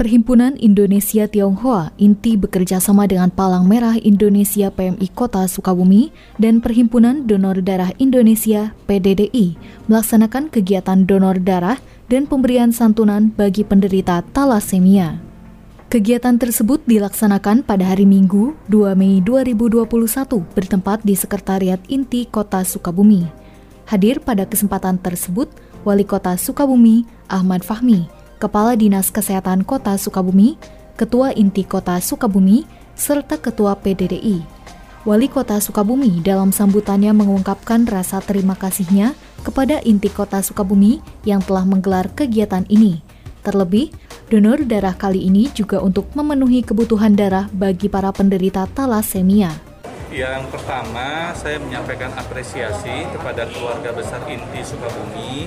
Perhimpunan Indonesia Tionghoa Inti bekerja sama dengan Palang Merah Indonesia PMI Kota Sukabumi dan Perhimpunan Donor Darah Indonesia PDDI melaksanakan kegiatan donor darah dan pemberian santunan bagi penderita talasemia. Kegiatan tersebut dilaksanakan pada hari Minggu, 2 Mei 2021 bertempat di Sekretariat Inti Kota Sukabumi. Hadir pada kesempatan tersebut Wali Kota Sukabumi Ahmad Fahmi, Kepala Dinas Kesehatan Kota Sukabumi, Ketua Inti Kota Sukabumi, serta Ketua PDDI. Wali Kota Sukabumi dalam sambutannya mengungkapkan rasa terima kasihnya kepada Inti Kota Sukabumi yang telah menggelar kegiatan ini. Terlebih, Donor darah kali ini juga untuk memenuhi kebutuhan darah bagi para penderita talasemia. Yang pertama, saya menyampaikan apresiasi kepada keluarga besar Inti Sukabumi,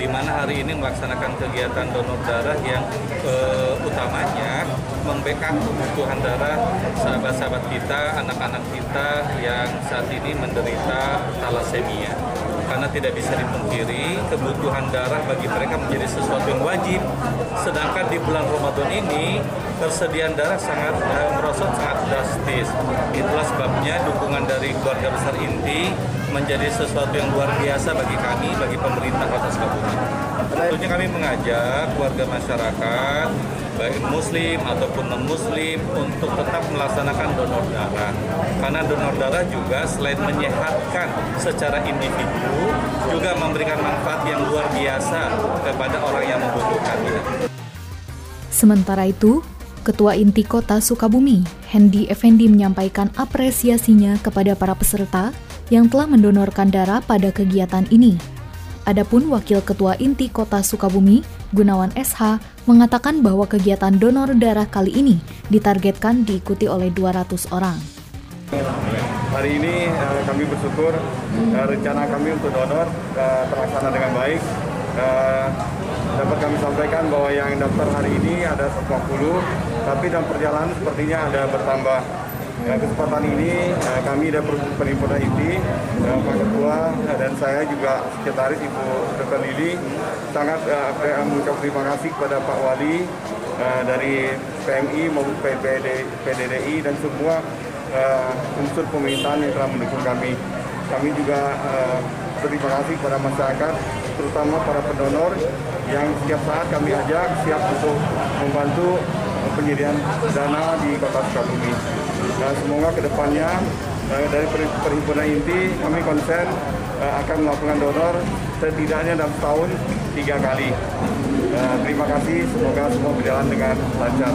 di mana hari ini melaksanakan kegiatan donor darah yang eh, utamanya membackup kebutuhan darah sahabat-sahabat kita, anak-anak kita yang saat ini menderita talasemia karena tidak bisa dipungkiri kebutuhan darah bagi mereka menjadi sesuatu yang wajib. Sedangkan di bulan Ramadan ini persediaan darah sangat eh, merosot sangat drastis. Itulah sebabnya dukungan dari keluarga besar inti menjadi sesuatu yang luar biasa bagi kami, bagi pemerintah Kota Sukabumi. Tentunya kami mengajak warga masyarakat baik muslim ataupun non muslim untuk tetap melaksanakan donor darah karena donor darah juga selain menyehatkan secara individu juga memberikan manfaat yang luar biasa kepada orang yang membutuhkannya. Sementara itu, Ketua Inti Kota Sukabumi, Hendy Effendi menyampaikan apresiasinya kepada para peserta yang telah mendonorkan darah pada kegiatan ini. Adapun Wakil Ketua Inti Kota Sukabumi, Gunawan SH, mengatakan bahwa kegiatan donor darah kali ini ditargetkan diikuti oleh 200 orang. Hari ini uh, kami bersyukur uh, rencana kami untuk donor uh, terlaksana dengan baik. Dapat kami sampaikan bahwa yang daftar hari ini ada 40, tapi dalam perjalanan sepertinya ada bertambah. Ya, kesempatan ini uh, kami dari perhimpunan inti, uh, Pak Ketua dan saya juga sekretaris Ibu Dr. Lili sangat uh, mengucapkan terima kasih kepada Pak Wali uh, dari PMI maupun PPD, PDDI dan semua unsur pemerintahan yang telah mendukung kami. Kami juga berterima kasih kepada masyarakat, terutama para pendonor yang setiap saat kami ajak siap untuk membantu penyediaan dana di Kota Sukabumi. Dan semoga ke depannya uh, dari perhimpunan inti kami konsen uh, akan melakukan donor setidaknya dalam tahun tiga kali. Uh, terima kasih, semoga semua berjalan dengan lancar.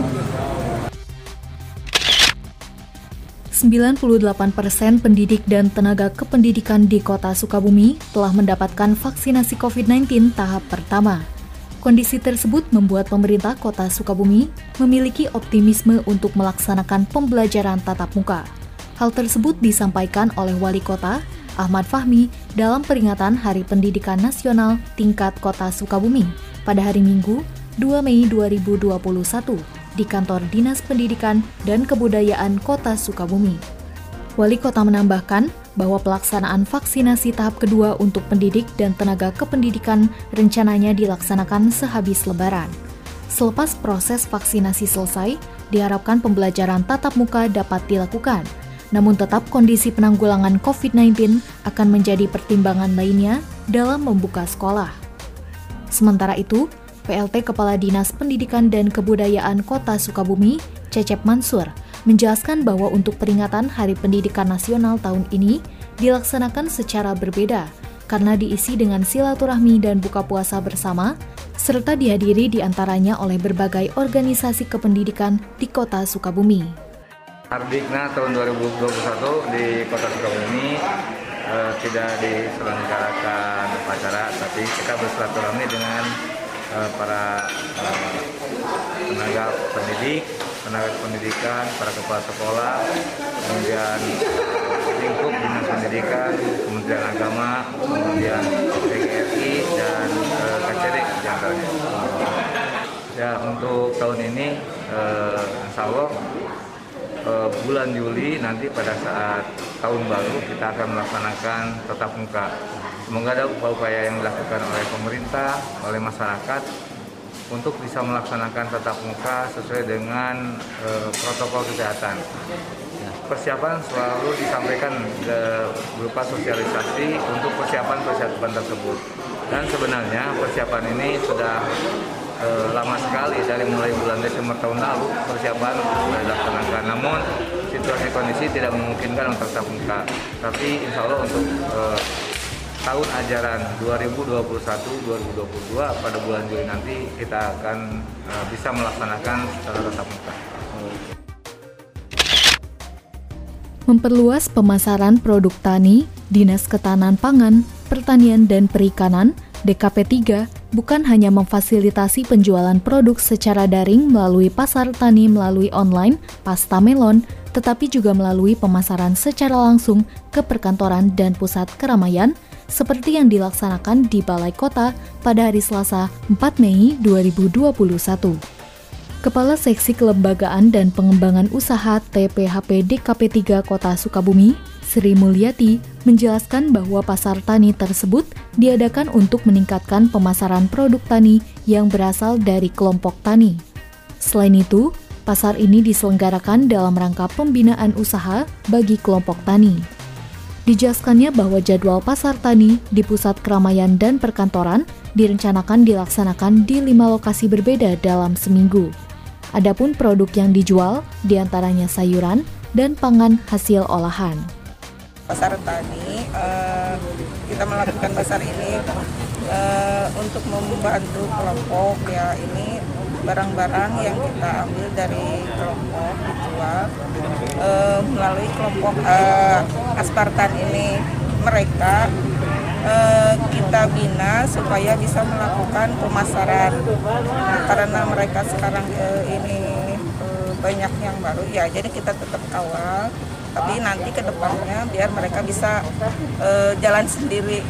98% pendidik dan tenaga kependidikan di kota Sukabumi telah mendapatkan vaksinasi COVID-19 tahap pertama. Kondisi tersebut membuat pemerintah kota Sukabumi memiliki optimisme untuk melaksanakan pembelajaran tatap muka. Hal tersebut disampaikan oleh Wali Kota Ahmad Fahmi dalam peringatan Hari Pendidikan Nasional tingkat Kota Sukabumi pada hari Minggu 2 Mei 2021 di kantor Dinas Pendidikan dan Kebudayaan Kota Sukabumi. Wali kota menambahkan bahwa pelaksanaan vaksinasi tahap kedua untuk pendidik dan tenaga kependidikan rencananya dilaksanakan sehabis Lebaran. Selepas proses vaksinasi selesai, diharapkan pembelajaran tatap muka dapat dilakukan. Namun tetap kondisi penanggulangan COVID-19 akan menjadi pertimbangan lainnya dalam membuka sekolah. Sementara itu, PLT Kepala Dinas Pendidikan dan Kebudayaan Kota Sukabumi, Cecep Mansur, menjelaskan bahwa untuk peringatan Hari Pendidikan Nasional tahun ini dilaksanakan secara berbeda karena diisi dengan silaturahmi dan buka puasa bersama, serta dihadiri di antaranya oleh berbagai organisasi kependidikan di Kota Sukabumi. Hardikna tahun 2021 di Kota Sukabumi eh, tidak diselenggarakan upacara, tapi kita bersilaturahmi dengan uh, para uh, tenaga pendidik, tenaga pendidikan, para kepala sekolah, kemudian lingkup dinas pendidikan, kementerian agama, kemudian PGRI dan uh, KCD yang Ya untuk tahun ini eh, Insya Allah eh, bulan Juli nanti pada saat tahun baru kita akan melaksanakan tetap muka. Semoga ada upaya-upaya yang dilakukan oleh pemerintah, oleh masyarakat untuk bisa melaksanakan tetap muka sesuai dengan eh, protokol kesehatan. Persiapan selalu disampaikan ke berupa sosialisasi untuk persiapan-persiapan tersebut. Dan sebenarnya persiapan ini sudah eh, lama sekali dari mulai bulan Desember tahun lalu persiapan sudah dilaksanakan. Namun situasi kondisi tidak memungkinkan untuk tetap muka. Tapi insya Allah untuk eh, tahun ajaran 2021-2022 pada bulan Juli nanti kita akan eh, bisa melaksanakan secara tetap muka. Memperluas pemasaran produk tani, Dinas Ketahanan Pangan, Pertanian dan Perikanan, DKP 3, bukan hanya memfasilitasi penjualan produk secara daring melalui pasar tani melalui online, pasta melon, tetapi juga melalui pemasaran secara langsung ke perkantoran dan pusat keramaian, seperti yang dilaksanakan di Balai Kota pada hari Selasa 4 Mei 2021. Kepala Seksi Kelembagaan dan Pengembangan Usaha TPHP DKP 3 Kota Sukabumi, Sri Mulyati, menjelaskan bahwa pasar tani tersebut diadakan untuk meningkatkan pemasaran produk tani yang berasal dari kelompok tani. Selain itu, pasar ini diselenggarakan dalam rangka pembinaan usaha bagi kelompok tani. Dijelaskannya bahwa jadwal pasar tani di pusat keramaian dan perkantoran direncanakan dilaksanakan di lima lokasi berbeda dalam seminggu. Adapun produk yang dijual di antaranya sayuran dan pangan hasil olahan. Pasar tani, uh, kita melakukan pasar ini uh, untuk membantu kelompok ya ini barang-barang yang kita ambil dari kelompok dijual uh, melalui kelompok uh, Aspartan ini. Mereka uh, kita bina supaya bisa melakukan pemasaran. Nah, karena mereka sekarang uh, ini uh, banyak yang baru ya jadi kita tetap kawal. Tapi nanti ke depannya biar mereka bisa uh, jalan sendiri.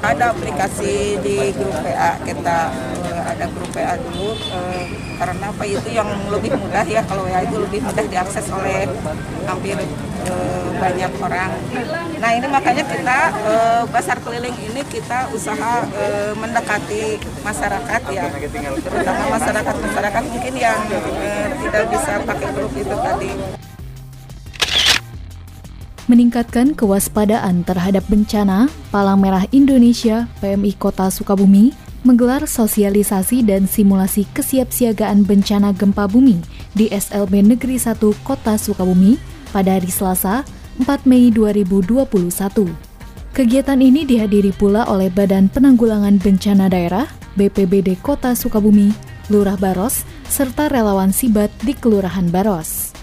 Ada aplikasi di grup PA kita ada grup PA dulu uh, karena apa itu yang lebih mudah ya kalau ya itu lebih mudah diakses oleh hampir uh, banyak orang. Nah ini makanya kita uh, pasar keliling ini kita usaha uh, mendekati masyarakat ya, terutama masyarakat masyarakat mungkin yang uh, tidak bisa pakai grup itu tadi meningkatkan kewaspadaan terhadap bencana, Palang Merah Indonesia PMI Kota Sukabumi menggelar sosialisasi dan simulasi kesiapsiagaan bencana gempa bumi di SLB Negeri 1 Kota Sukabumi pada hari Selasa 4 Mei 2021. Kegiatan ini dihadiri pula oleh Badan Penanggulangan Bencana Daerah BPBD Kota Sukabumi, Lurah Baros, serta relawan Sibat di Kelurahan Baros.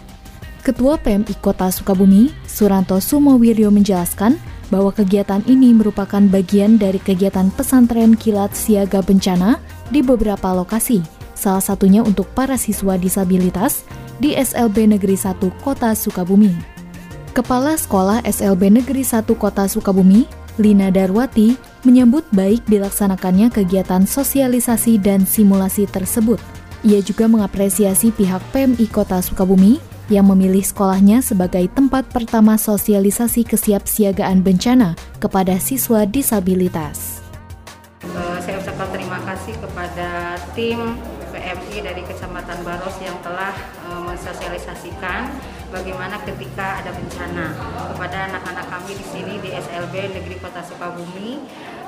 Ketua PMI Kota Sukabumi, Suranto Sumowiryo menjelaskan bahwa kegiatan ini merupakan bagian dari kegiatan pesantren kilat siaga bencana di beberapa lokasi, salah satunya untuk para siswa disabilitas di SLB Negeri 1 Kota Sukabumi. Kepala Sekolah SLB Negeri 1 Kota Sukabumi, Lina Darwati, menyambut baik dilaksanakannya kegiatan sosialisasi dan simulasi tersebut. Ia juga mengapresiasi pihak PMI Kota Sukabumi yang memilih sekolahnya sebagai tempat pertama sosialisasi kesiapsiagaan bencana kepada siswa disabilitas. Uh, saya ucapkan terima kasih kepada tim PMI dari Kecamatan Baros yang telah uh, mensosialisasikan bagaimana ketika ada bencana kepada anak-anak kami di sini di SLB Negeri Kota Sukabumi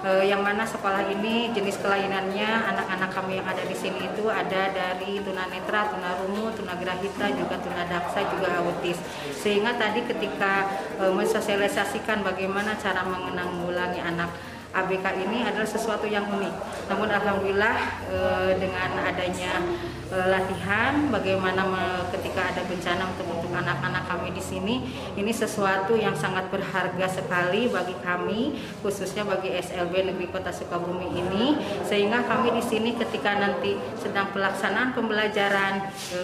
uh, yang mana sekolah ini jenis kelainannya anak-anak kami yang ada di sini itu ada dari tunanetra, tunarungu, tunagrahita, juga tunadaksa, juga autis. Sehingga tadi ketika uh, mensosialisasikan bagaimana cara menanggulangi anak ABK ini adalah sesuatu yang unik. Namun alhamdulillah e, dengan adanya e, latihan bagaimana ketika ada bencana untuk untuk anak-anak kami di sini, ini sesuatu yang sangat berharga sekali bagi kami khususnya bagi SLB Negeri Kota Sukabumi ini sehingga kami di sini ketika nanti sedang pelaksanaan pembelajaran e,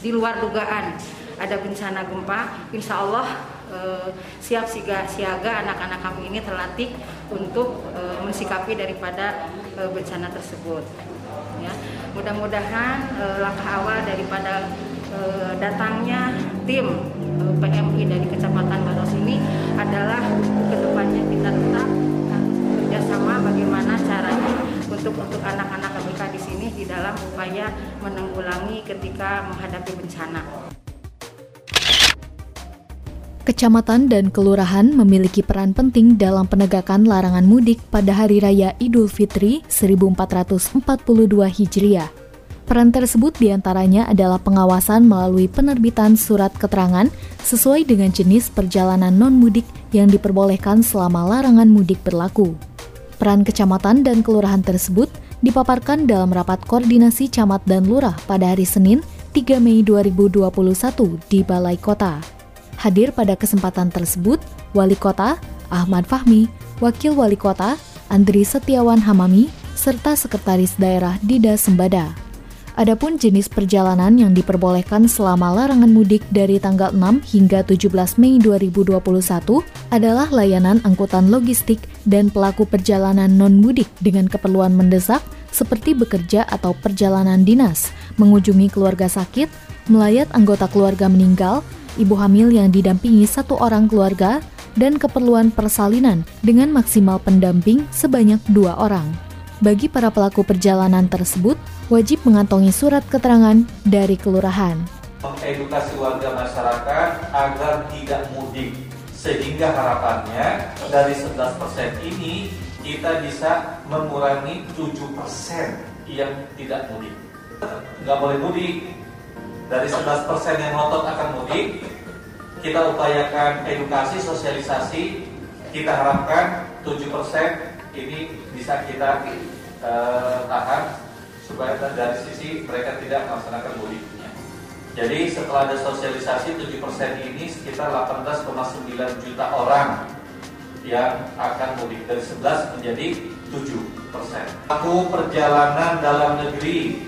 di luar dugaan ada bencana gempa, insya Allah eh, siap siaga anak-anak kami ini terlatih untuk e, mensikapi daripada e, bencana tersebut. Ya, mudah-mudahan e, langkah awal daripada e, datangnya tim e, PMI dari Kecamatan Baros ini adalah ke depannya kita tetap harus bekerjasama bagaimana caranya untuk untuk anak-anak KBK di sini di dalam upaya menanggulangi ketika menghadapi bencana. Kecamatan dan kelurahan memiliki peran penting dalam penegakan larangan mudik pada Hari Raya Idul Fitri 1442 Hijriah. Peran tersebut di antaranya adalah pengawasan melalui penerbitan surat keterangan sesuai dengan jenis perjalanan non-mudik yang diperbolehkan selama larangan mudik berlaku. Peran kecamatan dan kelurahan tersebut dipaparkan dalam rapat koordinasi camat dan lurah pada hari Senin 3 Mei 2021 di Balai Kota. Hadir pada kesempatan tersebut Wali Kota Ahmad Fahmi, Wakil Wali Kota Andri Setiawan Hamami, serta Sekretaris Daerah Dida Sembada. Adapun jenis perjalanan yang diperbolehkan selama larangan mudik dari tanggal 6 hingga 17 Mei 2021 adalah layanan angkutan logistik dan pelaku perjalanan non-mudik dengan keperluan mendesak seperti bekerja atau perjalanan dinas, mengunjungi keluarga sakit, melayat anggota keluarga meninggal, ibu hamil yang didampingi satu orang keluarga, dan keperluan persalinan dengan maksimal pendamping sebanyak dua orang. Bagi para pelaku perjalanan tersebut, wajib mengantongi surat keterangan dari kelurahan. Mengedukasi warga masyarakat agar tidak mudik, sehingga harapannya dari 11% ini kita bisa mengurangi 7% yang tidak mudik. Nggak boleh mudik. Dari 11% yang ngotot akan mudik, kita upayakan edukasi, sosialisasi, kita harapkan 7% ini bisa kita uh, tahan supaya dari sisi mereka tidak melaksanakan mudiknya. Jadi setelah ada sosialisasi 7% ini sekitar 18,9 juta orang yang akan mudik dari 11 menjadi 7 persen. Pelaku perjalanan dalam negeri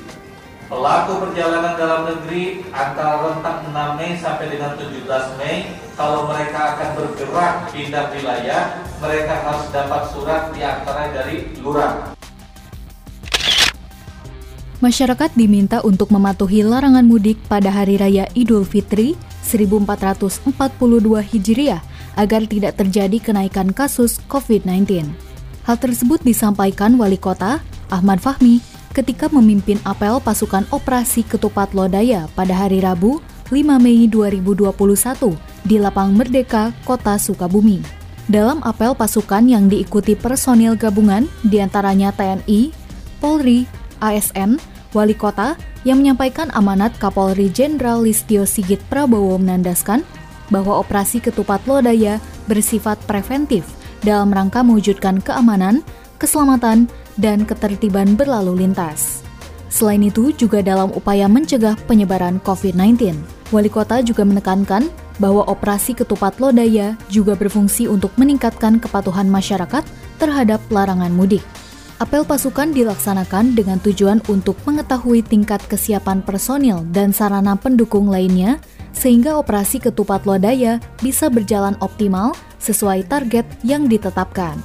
Pelaku perjalanan dalam negeri antara rentang 6 Mei sampai dengan 17 Mei kalau mereka akan bergerak pindah wilayah mereka harus dapat surat di antara dari lurah. Masyarakat diminta untuk mematuhi larangan mudik pada Hari Raya Idul Fitri 1442 Hijriah agar tidak terjadi kenaikan kasus COVID-19. Hal tersebut disampaikan Wali Kota Ahmad Fahmi ketika memimpin apel pasukan operasi Ketupat Lodaya pada hari Rabu 5 Mei 2021 di Lapang Merdeka, Kota Sukabumi. Dalam apel pasukan yang diikuti personil gabungan di antaranya TNI, Polri, ASN, Wali Kota yang menyampaikan amanat Kapolri Jenderal Listio Sigit Prabowo menandaskan bahwa operasi Ketupat Lodaya bersifat preventif dalam rangka mewujudkan keamanan, keselamatan, dan ketertiban berlalu lintas. Selain itu, juga dalam upaya mencegah penyebaran COVID-19, Wali Kota juga menekankan bahwa operasi ketupat lodaya juga berfungsi untuk meningkatkan kepatuhan masyarakat terhadap larangan mudik. Apel pasukan dilaksanakan dengan tujuan untuk mengetahui tingkat kesiapan personil dan sarana pendukung lainnya, sehingga operasi ketupat lodaya bisa berjalan optimal sesuai target yang ditetapkan.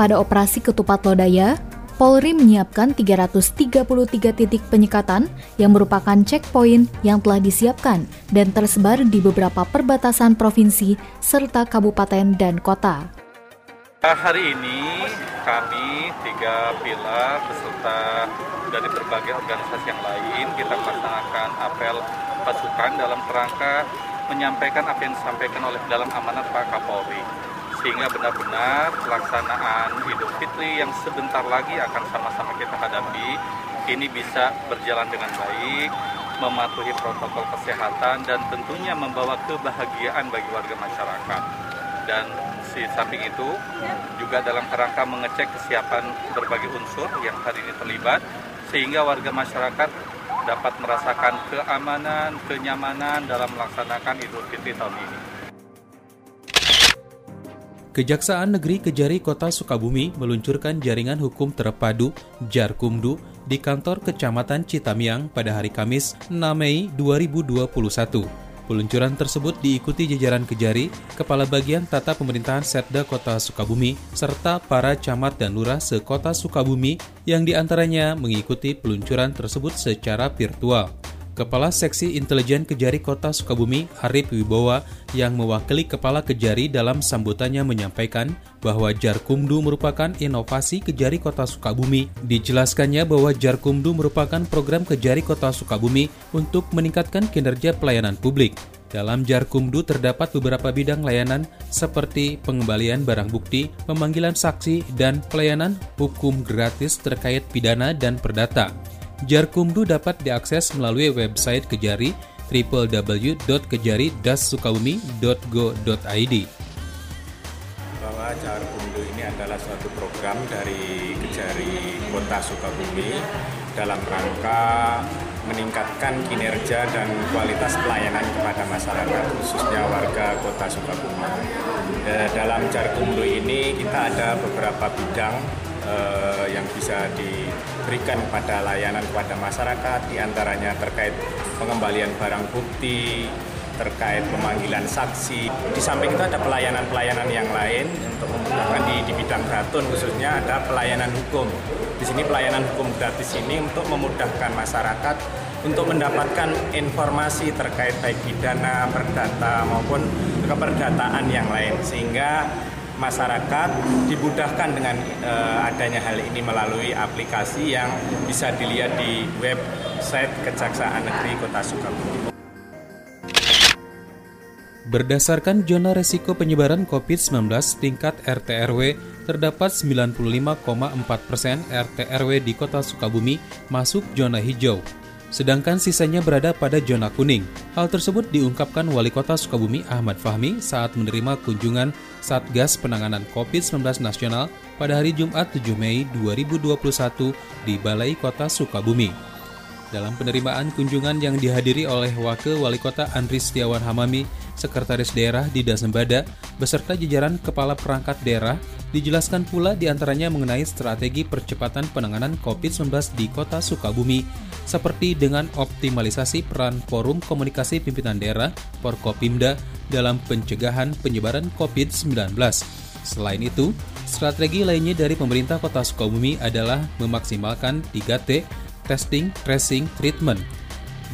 Pada operasi ketupat lodaya, Polri menyiapkan 333 titik penyekatan yang merupakan checkpoint yang telah disiapkan dan tersebar di beberapa perbatasan provinsi serta kabupaten dan kota. Hari ini kami tiga pilar beserta dari berbagai organisasi yang lain kita melaksanakan apel pasukan dalam kerangka menyampaikan apa yang disampaikan oleh dalam amanat Pak Kapolri sehingga benar-benar pelaksanaan Idul Fitri yang sebentar lagi akan sama-sama kita hadapi ini bisa berjalan dengan baik, mematuhi protokol kesehatan dan tentunya membawa kebahagiaan bagi warga masyarakat. Dan di samping itu juga dalam kerangka mengecek kesiapan berbagai unsur yang hari ini terlibat sehingga warga masyarakat dapat merasakan keamanan, kenyamanan dalam melaksanakan Idul Fitri tahun ini. Kejaksaan Negeri Kejari Kota Sukabumi meluncurkan jaringan hukum terpadu Jarkumdu di kantor Kecamatan Citamiang pada hari Kamis 6 Mei 2021. Peluncuran tersebut diikuti jajaran Kejari, Kepala Bagian Tata Pemerintahan Setda Kota Sukabumi, serta para camat dan lurah sekota Sukabumi yang di antaranya mengikuti peluncuran tersebut secara virtual. Kepala Seksi Intelijen Kejari Kota Sukabumi, Arif Wibowa, yang mewakili Kepala Kejari dalam sambutannya menyampaikan bahwa Jarkumdu merupakan inovasi Kejari Kota Sukabumi. Dijelaskannya bahwa Jarkumdu merupakan program Kejari Kota Sukabumi untuk meningkatkan kinerja pelayanan publik. Dalam Jarkumdu terdapat beberapa bidang layanan seperti pengembalian barang bukti, pemanggilan saksi, dan pelayanan hukum gratis terkait pidana dan perdata. Jarkumdu dapat diakses melalui website Kejari www.kejari-sukabumi.go.id bahwa Jarkumdu ini adalah suatu program dari Kejari Kota Sukabumi dalam rangka meningkatkan kinerja dan kualitas pelayanan kepada masyarakat khususnya warga Kota Sukabumi. Eh, dalam Jarkumdu ini kita ada beberapa bidang eh, yang bisa diberikan pada layanan kepada masyarakat, di antaranya terkait pengembalian barang bukti, terkait pemanggilan saksi. Di samping itu ada pelayanan-pelayanan yang lain untuk memudahkan di, di bidang beratun khususnya ada pelayanan hukum. Di sini pelayanan hukum gratis ini untuk memudahkan masyarakat untuk mendapatkan informasi terkait baik pidana, perdata maupun keperdataan yang lain sehingga masyarakat dimudahkan dengan uh, adanya hal ini melalui aplikasi yang bisa dilihat di website Kejaksaan Negeri Kota Sukabumi. Berdasarkan zona resiko penyebaran COVID-19 tingkat RT/RW, terdapat 95,4 persen RT/RW di Kota Sukabumi masuk zona hijau, sedangkan sisanya berada pada zona kuning. Hal tersebut diungkapkan Wali Kota Sukabumi Ahmad Fahmi saat menerima kunjungan Satgas Penanganan COVID-19 Nasional pada hari Jumat 7 Mei 2021 di Balai Kota Sukabumi. Dalam penerimaan kunjungan yang dihadiri oleh Wakil Wali Kota Andri Setiawan Hamami, Sekretaris Daerah di Dasembada, beserta jajaran Kepala Perangkat Daerah, dijelaskan pula di antaranya mengenai strategi percepatan penanganan COVID-19 di Kota Sukabumi, seperti dengan optimalisasi peran Forum Komunikasi Pimpinan Daerah Porkopimda dalam pencegahan penyebaran COVID-19. Selain itu, strategi lainnya dari pemerintah Kota Sukabumi adalah memaksimalkan 3T, testing, tracing, treatment,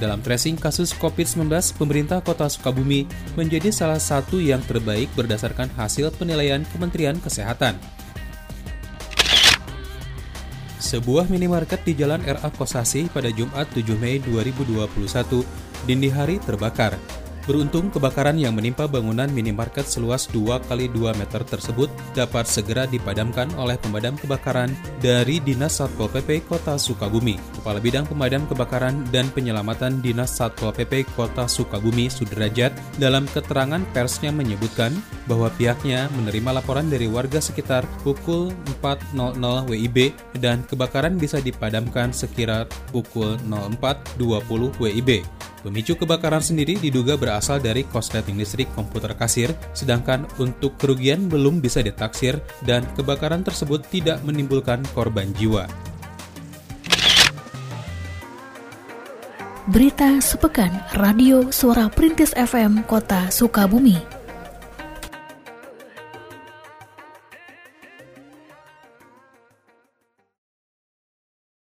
dalam tracing kasus COVID-19, pemerintah kota Sukabumi menjadi salah satu yang terbaik berdasarkan hasil penilaian Kementerian Kesehatan. Sebuah minimarket di Jalan RA Kosasi pada Jumat 7 Mei 2021 dini hari terbakar. Beruntung kebakaran yang menimpa bangunan minimarket seluas 2 kali 2 meter tersebut dapat segera dipadamkan oleh pemadam kebakaran dari Dinas Satpol PP Kota Sukabumi. Kepala Bidang Pemadam Kebakaran dan Penyelamatan Dinas Satpol PP Kota Sukabumi Sudrajat dalam keterangan persnya menyebutkan bahwa pihaknya menerima laporan dari warga sekitar pukul 4.00 WIB dan kebakaran bisa dipadamkan sekira pukul 04.20 WIB. Pemicu kebakaran sendiri diduga berasal dari korsleting listrik komputer kasir, sedangkan untuk kerugian belum bisa ditaksir dan kebakaran tersebut tidak menimbulkan korban jiwa. Berita sepekan Radio Suara Perintis FM Kota Sukabumi.